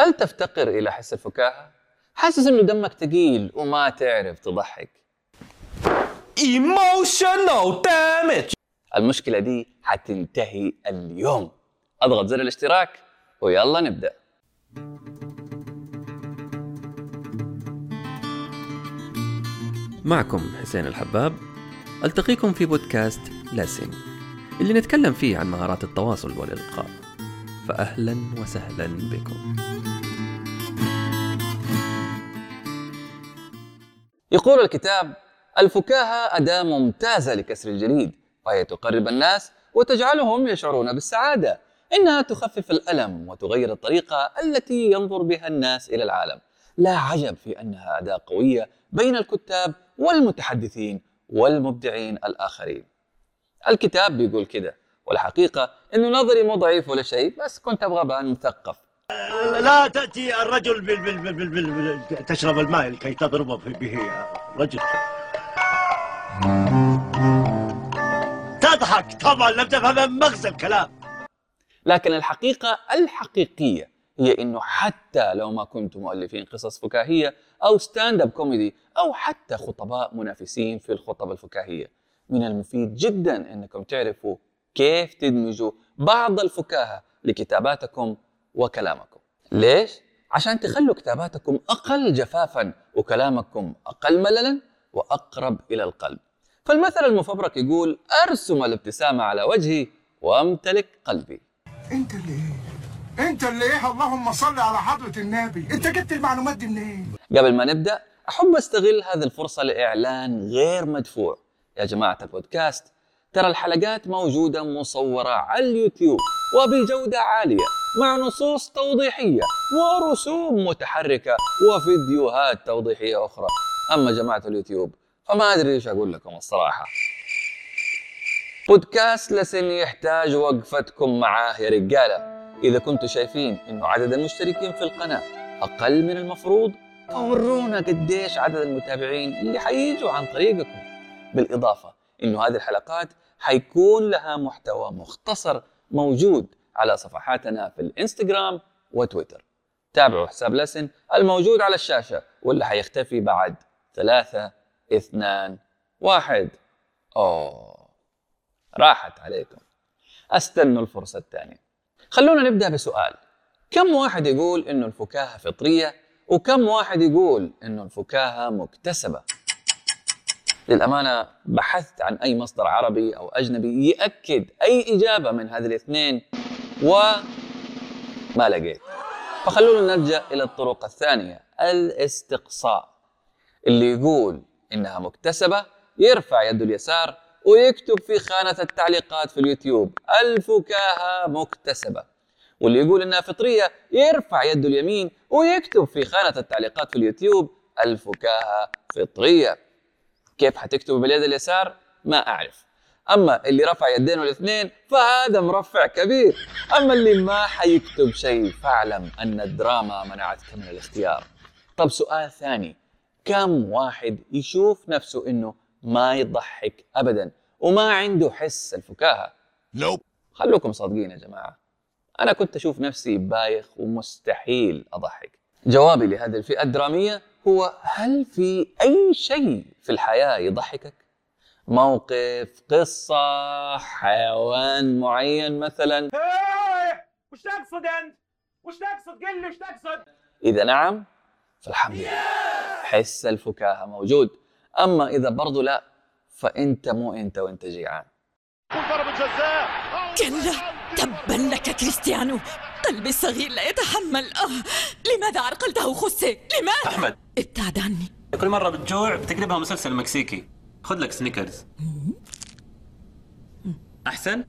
هل تفتقر إلى حس الفكاهة؟ حاسس إنه دمك تقيل وما تعرف تضحك. Emotional damage. المشكلة دي حتنتهي اليوم. أضغط زر الاشتراك ويلا نبدأ. معكم حسين الحباب. ألتقيكم في بودكاست لاسن اللي نتكلم فيه عن مهارات التواصل والإلقاء. فأهلا وسهلا بكم. يقول الكتاب الفكاهة أداة ممتازة لكسر الجليد فهي تقرب الناس وتجعلهم يشعرون بالسعادة. إنها تخفف الألم وتغير الطريقة التي ينظر بها الناس إلى العالم. لا عجب في أنها أداة قوية بين الكتاب والمتحدثين والمبدعين الآخرين. الكتاب بيقول كده والحقيقة إنه نظري مو ضعيف ولا شيء بس كنت أبغى أبان مثقف. لا تأتي الرجل بال بال بال بال بال بال تشرب الماء لكي تضرب في- به رجل. تضحك. طبعا لم تفهم مغزى الكلام. لكن الحقيقة الحقيقية هي إنه حتى لو ما كنتم مؤلفين قصص فكاهية أو stand up comedy أو حتى خطباء منافسين في الخطب الفكاهية من المفيد جدا إنكم تعرفوا كيف تدمجوا بعض الفكاهة لكتاباتكم وكلامكم؟ ليش؟ عشان تخلوا كتاباتكم أقل جفافا وكلامكم أقل مللا وأقرب إلى القلب. فالمثل المفبرك يقول أرسم الابتسامة على وجهي وأمتلك قلبي. أنت اللي إيه؟ أنت اللي إيه؟ اللهم صل على حضرة النبي. أنت جبت المعلومات دي منين؟ قبل ما نبدأ أحب أستغل هذه الفرصة لإعلان غير مدفوع. يا جماعة البودكاست ترى الحلقات موجودة مصورة على اليوتيوب وبجودة عالية مع نصوص توضيحية ورسوم متحركة وفيديوهات توضيحية أخرى. أما جماعة اليوتيوب فما أدري إيش أقول لكم الصراحة. بودكاست لسن يحتاج وقفتكم معاه يا رجالة. إذا كنتوا شايفين إنه عدد المشتركين في القناة أقل من المفروض فورونا قديش عدد المتابعين اللي حييجوا عن طريقكم. بالإضافة إنه هذه الحلقات حيكون لها محتوى مختصر موجود على صفحاتنا في الإنستغرام وتويتر. تابعوا حساب لسن الموجود على الشاشة واللي حيختفي بعد ثلاثة اثنان واحد. أوه راحت عليكم. أستنوا الفرصة الثانية. خلونا نبدأ بسؤال. كم واحد يقول إنه الفكاهة فطرية وكم واحد يقول إنه الفكاهة مكتسبة؟ للأمانة بحثت عن أي مصدر عربي أو أجنبي يأكد أي إجابة من هذه الاثنين وما لقيت. فخلونا نلجأ إلى الطرق الثانية الاستقصاء اللي يقول إنها مكتسبة يرفع يده اليسار ويكتب في خانة التعليقات في اليوتيوب الفكاهة مكتسبة. واللي يقول إنها فطرية يرفع يده اليمين ويكتب في خانة التعليقات في اليوتيوب الفكاهة فطرية. كيف حتكتب باليد اليسار ما أعرف. أما اللي رفع يدينه الاثنين فهذا مرفع كبير. أما اللي ما حيكتب شيء فاعلم أن الدراما منعتك من الاختيار. طب سؤال ثاني. كم واحد يشوف نفسه إنه ما يضحك ابدا وما عنده حس الفكاهة؟ Nope. خلوكم صادقين يا جماعة. أنا كنت أشوف نفسي بايخ ومستحيل أضحك. جوابي لهذه الفئة الدرامية هو هل في أي شيء في الحياة يضحكك؟ موقف قصة حيوان معين مثلا؟ وش تقصد أنت؟ وش تقصد؟ قل لي وش تقصد؟ إذا نعم فالحمد لله. حس الفكاهة موجود. أما إذا برضو لا فأنت مو أنت وأنت جيعان. كلا تبا لك كريستيانو. قلبي الصغير لا يتحمل. آه. لماذا عرقلته خسي؟ لماذا؟ أحمد. ابتعد عني. كل مرة بتجوع بتقلبها مسلسل مكسيكي. خذ لك سنيكرز. أحسن؟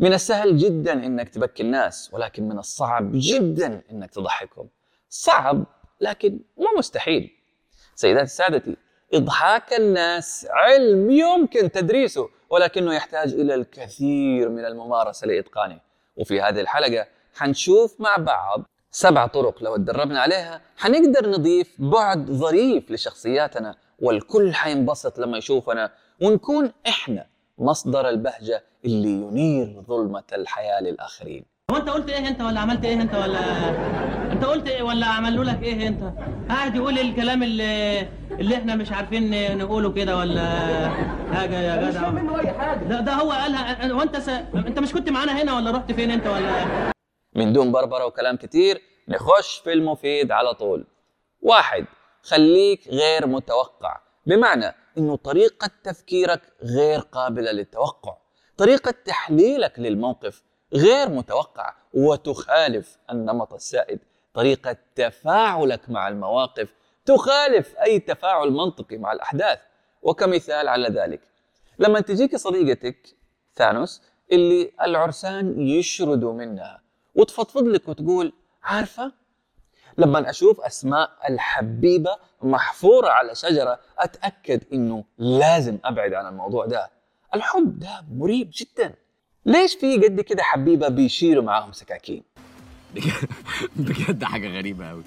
من السهل جدا إنك تبكي الناس ولكن من الصعب جدا إنك تضحكهم. صعب لكن مو مستحيل. سيداتي سادتي إضحاك الناس. علم يمكن تدريسه ولكنه يحتاج إلى الكثير من الممارسة لإتقانه. وفي هذه الحلقة حنشوف مع بعض سبع طرق لو تدربنا عليها حنقدر نضيف بعد ظريف لشخصياتنا والكل حينبسط لما يشوفنا ونكون إحنا مصدر البهجة اللي ينير ظلمة الحياة للآخرين. هو أنت قلت إيه؟ أنت ولا عملت إيه؟ أنت ولا انت قلت إيه ولا عملوا لك إيه انت؟ قاعد يقول الكلام اللي اللي إحنا مش عارفين نقوله كده ولا حاجة يا جدع؟ مش منه أي حاجة. لا ده هو قالها وانت س... انت مش كنت معانا هنا ولا رحت فين انت ولا؟ من دون بربرة وكلام كتير نخش في المفيد على طول. واحد خليك غير متوقع بمعنى إنه طريقة تفكيرك غير قابلة للتوقع طريقة تحليلك للموقف غير متوقع وتخالف النمط السائد طريقة تفاعلك مع المواقف تخالف أي تفاعل منطقي مع الأحداث. وكمثال على ذلك لما تجيك صديقتك ثانوس اللي العرسان يشردوا منها وتفضفض لك وتقول عارفة؟ لما أشوف أسماء الحبيبة محفورة على شجرة أتأكد إنه لازم أبعد عن الموضوع ده. الحب ده مريب جدا. ليش في قد كده حبيبة بيشيلوا معاهم سكاكين؟ بجد حاجة غريبة قوي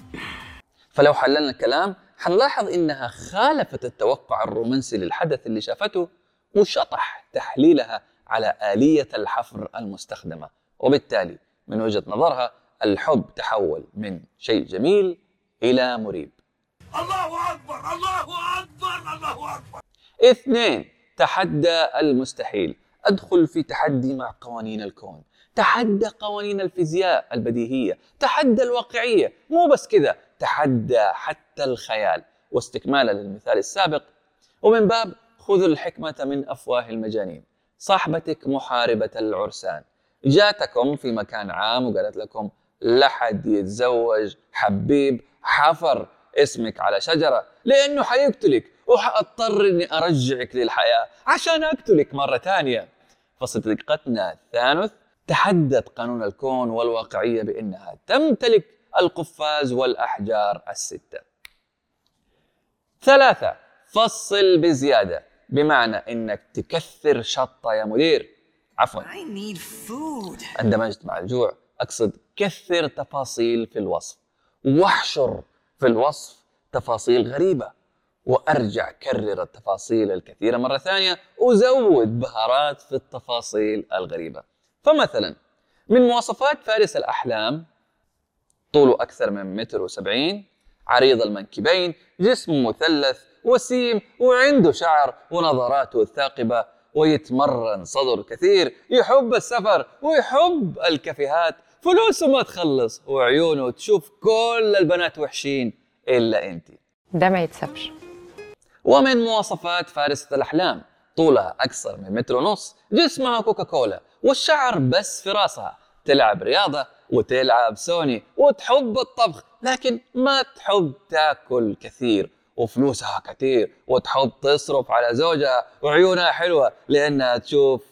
فلو حللنا الكلام حنلاحظ إنها خالفت التوقع الرومانسي للحدث اللي شافته وشطح تحليلها على آلية الحفر المستخدمة. وبالتالي من وجهة نظرها الحب تحول من شيء جميل إلى مريب. الله أكبر الله أكبر الله أكبر. اثنين تحدى المستحيل. أدخل في تحدي مع قوانين الكون. تحدى قوانين الفيزياء البديهية تحدى الواقعية مو بس كذا تحدى حتى الخيال. واستكمالا للمثال السابق ومن باب خذوا الحكمة من أفواه المجانين. صاحبتك محاربة العرسان. جاتكم في مكان عام وقالت لكم لحد يتزوج حبيب حفر اسمك على شجرة لأنه حيقتلك وحأضطر إني أرجعك للحياة عشان أقتلك مرة ثانية. فصديقتنا ثانوث تحدت قانون الكون والواقعية بأنها تمتلك القفاز والأحجار الستة. ثلاثة فصل بزيادة بمعنى إنك تكثر شطة يا مدير. عفوا. اندمجت مع الجوع أقصد كثر تفاصيل في الوصف. واحشر في الوصف تفاصيل غريبة. وأرجع كرر التفاصيل الكثيرة مرة ثانية وزود بهارات في التفاصيل الغريبة. فمثلا من مواصفات فارس الأحلام طوله أكثر من متر وسبعين عريض المنكبين جسم مثلث وسيم وعنده شعر ونظراته الثاقبة ويتمرن صدر كثير يحب السفر ويحب الكافيهات فلوسه ما تخلص وعيونه تشوف كل البنات وحشين إلا أنت. ده ما يتسابش ومن مواصفات فارسة الأحلام طولها أكثر من متر ونص جسمها كوكاكولا والشعر بس في راسها. تلعب رياضة وتلعب سوني وتحب الطبخ لكن ما تحب تاكل كثير. وفلوسها كثير وتحب تصرف على زوجها وعيونها حلوة لأنها تشوف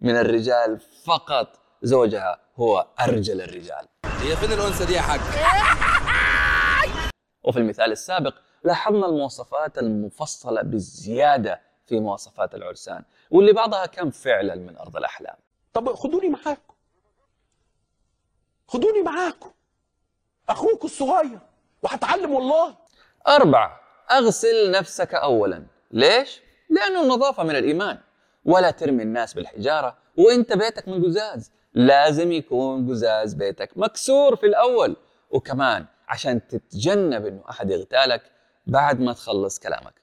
من الرجال فقط. زوجها هو أرجل الرجال. هي فين الأنثى دي يا حاج؟ وفي المثال السابق لاحظنا المواصفات المفصلة بزيادة في مواصفات العرسان واللي بعضها كان فعلا من أرض الأحلام. طب خدوني معاكم. خدوني معاكم. أخوك الصغير. وهتعلم والله. أربعة. أغسل نفسك أولا. ليش؟ لأنه النظافة من الإيمان. ولا ترمي الناس بالحجارة وإنت بيتك من قزاز. لازم يكون قزاز بيتك مكسور في الأول. وكمان عشان تتجنب إنه أحد يغتالك بعد ما تخلص كلامك.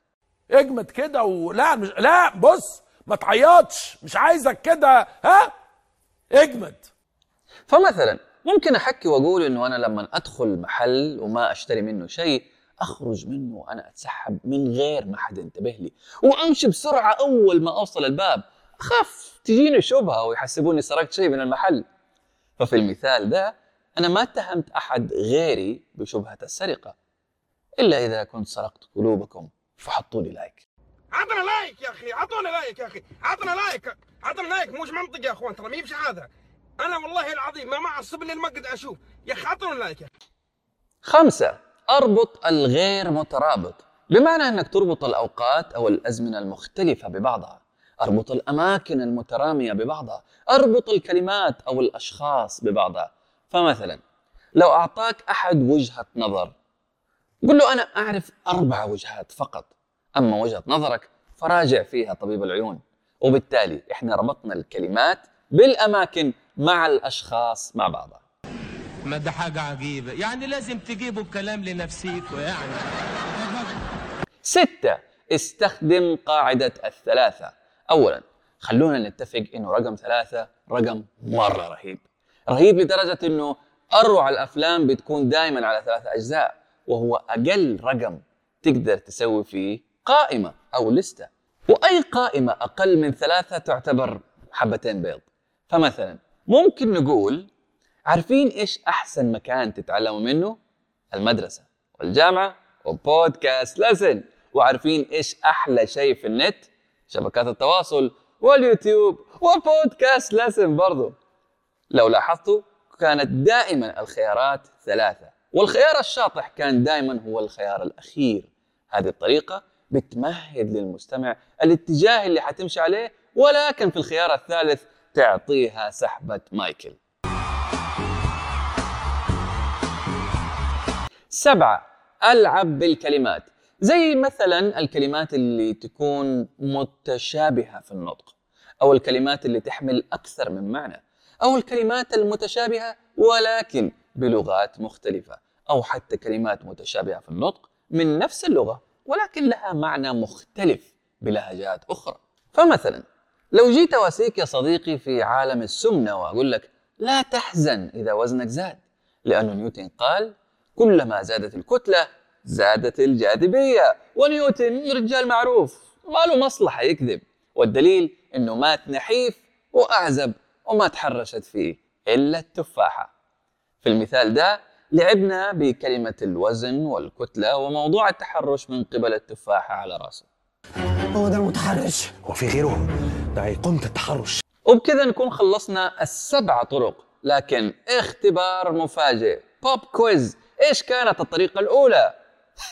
اجمد كده ولا مش لا بص ما تعيطش. مش عايزك كده. ها؟ اجمد. فمثلا ممكن أحكي وأقول إنه أنا لما أدخل محل وما أشتري منه شيء أخرج منه وأنا أتسحب من غير ما حد ينتبه لي. وأمشي بسرعة أول ما أوصل الباب. أخاف تجيني شبهة ويحسبوني سرقت شيء من المحل. ففي المثال ده أنا ما اتهمت أحد غيري بشبهة السرقة. إلا إذا كنت سرقت قلوبكم فحطوا لي like عطنا like يا أخي عطونا like يا أخي عطنا like. عطنا like مش منطق يا أخوان ترى يمشي هذا أنا والله العظيم ما معصب لي المقعد أشوف. يا أخي عطونا like يا أخي. خمسة أربط الغير مترابط. بمعنى أنك تربط الأوقات أو الأزمنة المختلفة ببعضها. أربط الأماكن المترامية ببعضها. أربط الكلمات أو الأشخاص ببعضها. فمثلا لو أعطاك أحد وجهة نظر قل له أنا أعرف أربع وجهات فقط. أما وجهة نظرك فراجع فيها طبيب العيون. وبالتالي إحنا ربطنا الكلمات بالأماكن مع الأشخاص مع بعضها. ما ده حاجة عجيبة. يعني لازم تجيبوا الكلام لنفسيكوا يعني. ستة استخدم قاعدة الثلاثة. أولا خلونا نتفق إنه رقم ثلاثة رقم مرة رهيب. رهيب لدرجة إنه أروع الأفلام بتكون دائما على ثلاثة أجزاء وهو أقل رقم تقدر تسوي فيه قائمة أو لستة. وأي قائمة أقل من ثلاثة تعتبر حبتين بيض. فمثلا ممكن نقول عارفين إيش أحسن مكان تتعلموا منه؟ المدرسة والجامعة وبودكاست لسن وعارفين إيش أحلى شيء في النت؟ شبكات التواصل واليوتيوب وبودكاست. لسن برضو. لو لاحظتوا كانت دائما الخيارات ثلاثة. والخيار الشاطح كان دائما هو الخيار الأخير. هذه الطريقة بتمهد للمستمع الاتجاه اللي حتمشي عليه ولكن في الخيار الثالث تعطيها سحبة مايكل. سبعة ألعب بالكلمات. زي مثلا الكلمات اللي تكون متشابهة في النطق أو الكلمات اللي تحمل أكثر من معنى أو الكلمات المتشابهة ولكن بلغات مختلفة أو حتى كلمات متشابهة في النطق من نفس اللغة. ولكن لها معنى مختلف بلهجات أخرى. فمثلا لو جيت أواسيك يا صديقي في عالم السمنة وأقول لك لا تحزن إذا وزنك زاد لأن نيوتن قال كلما زادت الكتلة زادت الجاذبية ونيوتن رجال معروف ما له مصلحة يكذب والدليل أنه مات نحيف وأعزب وما تحرشت فيه إلا التفاحة. في المثال ده لعبنا بكلمة الوزن والكتلة وموضوع التحرش من قبل التفاحة على راسه. هو ده المتحرش. وفي غيره. ده أيقونة التحرش وبكذا نكون خلصنا السبع طرق لكن اختبار مفاجئ. بوب كويز إيش كانت الطريقة الأولى؟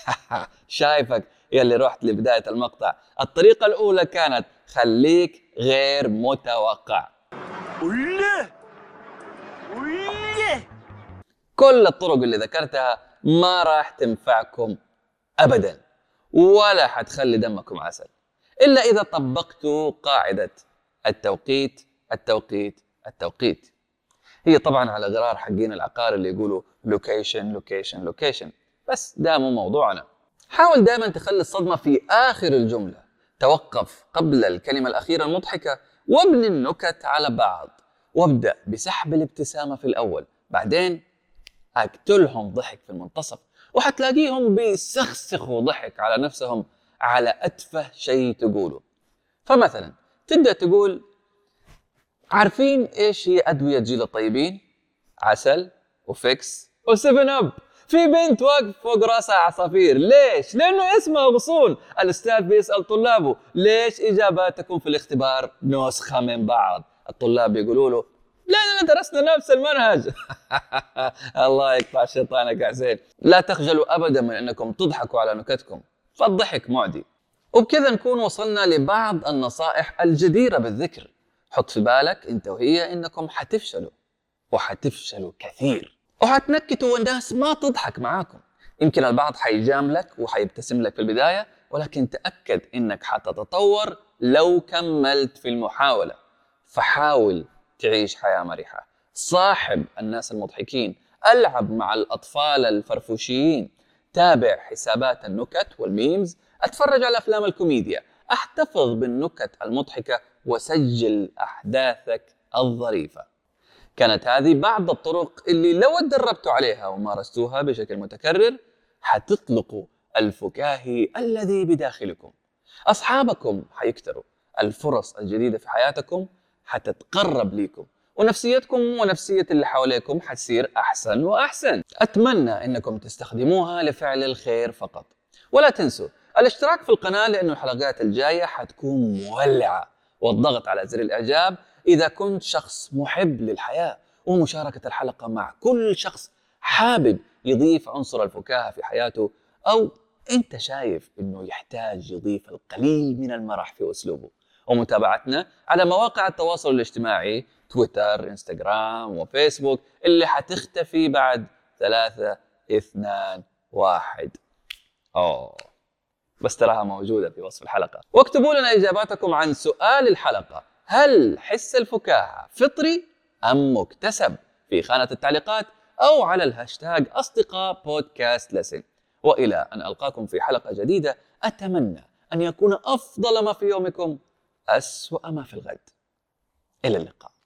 شايفك يلي رحت لبداية المقطع. الطريقة الأولى كانت خليك غير متوقع. كل الطرق اللي ذكرتها ما راح تنفعكم أبدا ولا حتخلي دمكم عسل إلا إذا طبقتوا قاعدة التوقيت التوقيت التوقيت. هي طبعا على غرار حقين العقار اللي يقولوا location location location بس ده مو موضوعنا. حاول دائما تخلي الصدمة في آخر الجملة. توقف قبل الكلمة الأخيرة المضحكة وابني النكت على بعض وابدأ بسحب الابتسامة في الأول. بعدين أقتلهم ضحك في المنتصف وحتلاقيهم بيسخسخوا ضحك على نفسهم على أتفه شيء تقوله. فمثلا تبدأ تقول عارفين إيش هي أدوية جيل الطيبين؟ عسل وفيكس وسيفن أب. في بنت واقف فوق رأسها عصافير ليش؟ لأنه اسمها غصون. الأستاذ بيسأل طلابه ليش إجاباتكم في الاختبار نسخة من بعض؟ الطلاب يقولوا له لأننا درسنا نفس المنهج الله يقطع شيطانك يا حسين. لا تخجلوا أبدا من أنكم تضحكوا على نكتكم. فالضحك معدي. وبكذا نكون وصلنا لبعض النصائح الجديرة بالذكر. حط في بالك أنت وهي أنكم حتفشلوا. وحتفشلوا كثير. وحتنكتوا والناس ما تضحك معاكم. يمكن البعض حيجاملك وحيبتسم لك في البداية ولكن تأكد أنك حتتطور لو كملت في المحاولة. فحاول تعيش حياة مرحة. صاحب الناس المضحكين ألعب مع الأطفال الفرفوشيين تابع حسابات النكت والميمز أتفرج على أفلام الكوميديا أحتفظ بالنكت المضحكة وسجل أحداثك الظريفة. كانت هذه بعض الطرق اللي لو تدربتوا عليها ومارستوها بشكل متكرر حتطلقوا الفكاهي الذي بداخلكم. أصحابكم حيكتروا. الفرص الجديدة في حياتكم حتتقرب ليكم. ونفسيتكم ونفسية اللي حواليكم حتصير أحسن وأحسن. أتمنى أنكم تستخدموها لفعل الخير فقط. ولا تنسوا الاشتراك في القناة لأنه الحلقات الجاية حتكون مولعة. والضغط على زر الإعجاب إذا كنت شخص محب للحياة. ومشاركة الحلقة مع كل شخص حابب يضيف عنصر الفكاهة في حياته. أو أنت شايف أنه يحتاج يضيف القليل من المرح في أسلوبه. ومتابعتنا على مواقع التواصل الاجتماعي تويتر إنستغرام وفيسبوك اللي حتختفي بعد ثلاثة اثنان واحد. أوه. بس تراها موجودة في وصف الحلقة. واكتبوا لنا إجاباتكم عن سؤال الحلقة. هل حس الفكاهة فطري أم مكتسب؟ في خانة التعليقات أو على الهاشتاج أصدقاء بودكاست لسن. وإلى أن ألقاكم في حلقة جديدة أتمنى أن يكون أفضل ما في يومكم. أسوأ ما في الغد. إلى اللقاء.